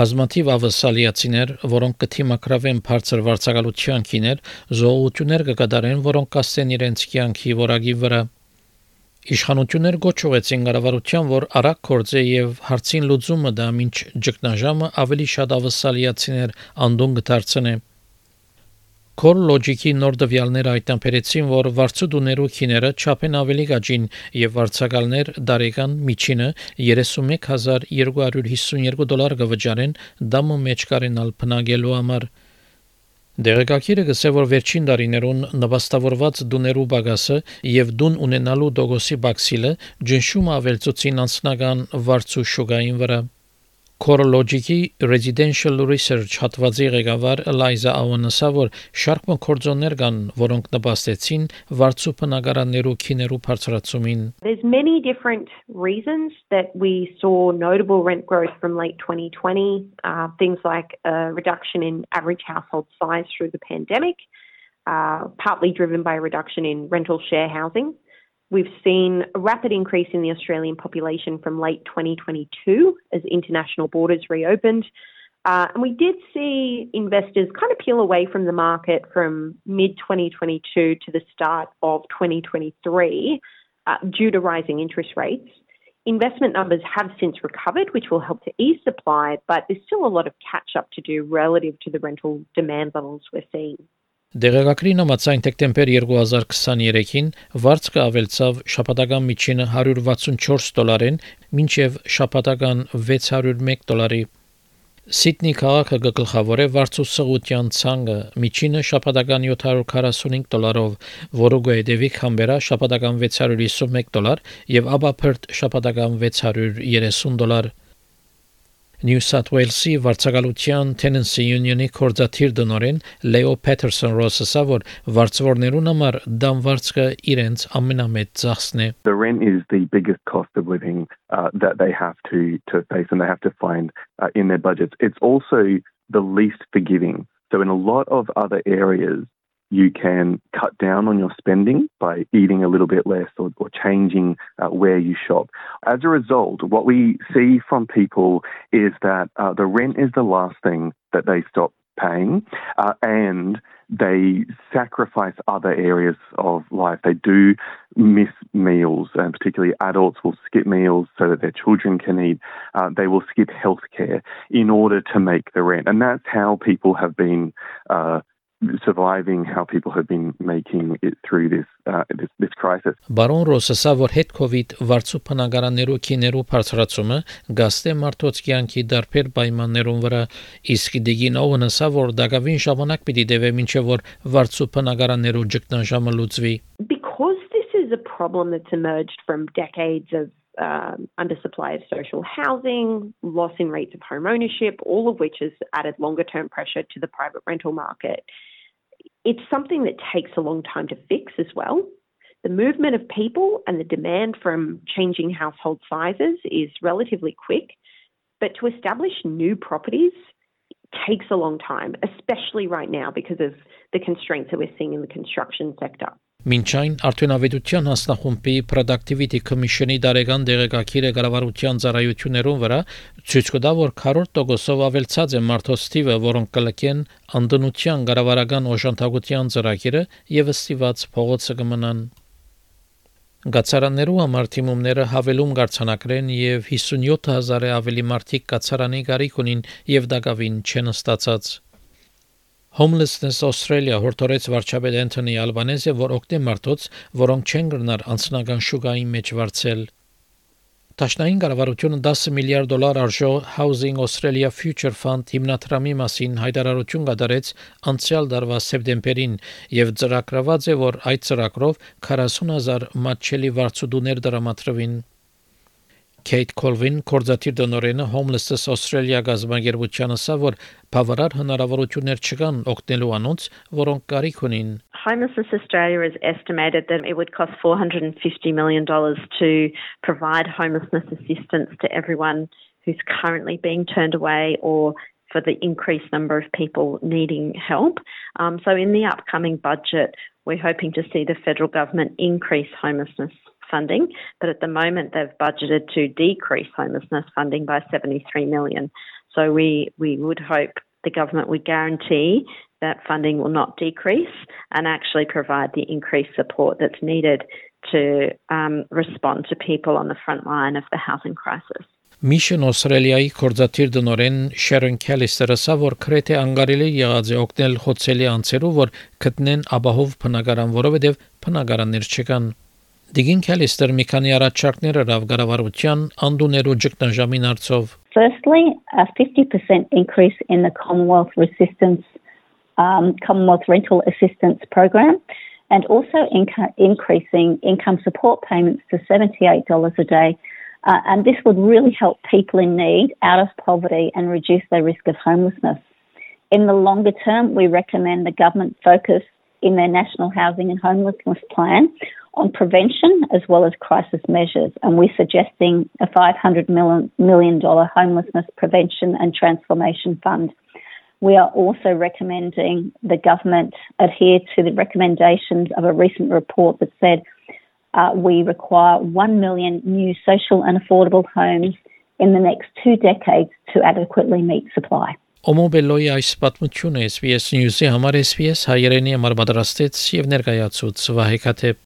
Բազմաթիվ ավասալիացիներ, որոնք կթիմակրավեն բարձր վարձակալության քիներ, զոհություններ կկատարեն, որոնք կասեն իրենց կյանքի որակի վրա։ Իշխանություններ գոչուեցին կառավարության, որ արագ կորձե եւ հարցին լուծումը դա ոչ ճգնաժամը ավելի շատ ավասալիացիներ անդուն կդարձնե։ Call Logic-ի նոր դվյալները հայտնաբերեցին, որ վարձուդուներու քիները չափեն ավելի գաջին եւ վարձակալներ դարեկան միջինը 31252 դոլար կվճարեն դամը մեջ կարենալ փնագելու համար։ Դերակակիրը գսե որ վերջին տարիներուն նվաստավորված դուներու բագասը եւ դուն ունենալու դոգոսի բաքսիլը ջնշում ավելցուցին անձնական վարձու շուգային վրա։ CoreLogic-ի Residential Research հատվածի ղեկավար Eliza Awan-ը որ շարք կորձոններ կան, որոնք նպաստեցին վարձու բնակարաններու քիներու բարձրացումին։ There's many different reasons that we saw notable rent growth from late 2020, uh, things like a reduction in average household size through the pandemic, uh, partly driven by a reduction in rental share housing. We've seen a rapid increase in the Australian population from late 2022 as international borders reopened. Uh, and we did see investors kind of peel away from the market from mid 2022 to the start of 2023 uh, due to rising interest rates. Investment numbers have since recovered, which will help to ease supply, but there's still a lot of catch up to do relative to the rental demand levels we're seeing. Դեղեկագրին համաձայն դեկտեմբեր 2023-ին վարձկը ավելցավ շաբաթական միջինը 164 դոլարին, մինչև շաբաթական 601 դոլարի։ Սիդնի քաղաքը գլխավոր է վարձուսղության ցանկը միջինը շաբաթական 745 դոլարով, որը գոյդեվի Քամբերա շաբաթական 651 դոլար եւ Աբափերտ շաբաթական 630 դոլար։ New South Wales-ի վարձակալության Tenancy Union-ի կորզաթիր դնորեն Լեո Պետերսոն Ռոսսը որ վարձվորներուն համար դամվարձքը իրենց ամենամեծ ծախսն է The rent is the biggest cost of living uh, that they have to to face and they have to find uh, in their budgets. It's also the least forgiving. So in a lot of other areas you can cut down on your spending by eating a little bit less or, or changing uh, where you shop. As a result, what we see from people is that uh, the rent is the last thing that they stop paying uh, and they sacrifice other areas of life. They do miss meals, and particularly adults will skip meals so that their children can eat. Uh, they will skip healthcare in order to make the rent. And that's how people have been uh, surviving how people have been making it through this uh, this, this crisis. Բարոն Ռոսսա որ հետ կոവിഡ് վարձու փնագարաններու քիներու բարձրացումը գաստե մարտոց կյանքի դարբեր պայմաններուն վրա իսկ դիգին օվնսա որ դակավին ժամանակ պիտի դեվե մինչև որ վարձու փնագարաններու ճգնաժամը լուծվի Because this is a problem that's emerged from decades of um, undersupply of social housing, loss in rates of home ownership, all of which has added longer term pressure to the private rental market. It's something that takes a long time to fix as well. The movement of people and the demand from changing household sizes is relatively quick, but to establish new properties takes a long time, especially right now because of the constraints that we're seeing in the construction sector. Մինչ այն արդյունավետության հասնախումբի Productivity Commission-ի դարեգան դեղեկագիրը կառավարության ծառայություններուն վրա ցույց կտա, որ 40%-ով ավելցած է մարդոց թիվը, որոնք կլկեն անդնության կառավարական օժանդակության ծրագիրը եւ ըստիված փողոցը կմնան։ Գացարաններու համար թիմումները հավելում գարցանակրեն եւ 57000-ը ավելի մարդիկ գացարանի գարիք ունին եւ դակավին չեն ստացած։ Homelessness Australia հորտորեց վարչապետ Անթոնի Ալբանեզը, որ օգտե մարդոց, որոնք չեն գրնար անձնական շուկային մեջ վարձել։ Տաշնային կառավարությունը 10 միլիարդ դոլար արժող Housing Australia Future Fund հիմնադրամի մասին հայտարարություն կատարեց անցյալ տարվա սեպտեմբերին եւ ծրագրված է, որ այդ ծրագրով 40000 մատչելի վարձուդուներ դրամատրվին։ Kate Colvin կորզաթիր դոնորենը Homelessness Australia գազագերբության ասա, որ բավարար հնարավորություններ չկան օգնելու անոնց, որոնք կարիք ունին։ Homelessness Australia has estimated that it would cost $450 million to provide homelessness assistance to everyone who's currently being turned away or for the increased number of people needing help. Um, so, in the upcoming budget, we're hoping to see the federal government increase homelessness funding, but at the moment they've budgeted to decrease homelessness funding by 73 million. So we, we would hope the government would guarantee that funding will not decrease and actually provide the increased support that's needed to um, respond to people on the front line of the housing crisis. Mission Australia-ի կորզաթիր դնորեն Շերոն Քելիստերը ասա, որ քրեթե անգարելի եղած է օգնել խոցելի անձերով, որ գտնեն ապահով բնակարան, որովհետև բնակարաններ չկան։ Դիգին Քելիստեր մի քանի առաջարկներ հրավ կառավարության անդուներու ճգնաժամին արծով։ Firstly, a 50% increase in the Commonwealth Resistance um, Commonwealth Rental Assistance Program and also inca- increasing income support payments to $78 a day Uh, and this would really help people in need out of poverty and reduce their risk of homelessness. In the longer term, we recommend the government focus in their National Housing and Homelessness Plan on prevention as well as crisis measures. And we're suggesting a $500 million homelessness prevention and transformation fund. We are also recommending the government adhere to the recommendations of a recent report that said uh, we require 1 million new social and affordable homes in the next two decades to adequately meet supply. Օմոբելոյի այս պատմությունը SPS News-ի համար SPS հայերենի համար պատրաստեց եւ ներկայացուց Վահե Քաթեփ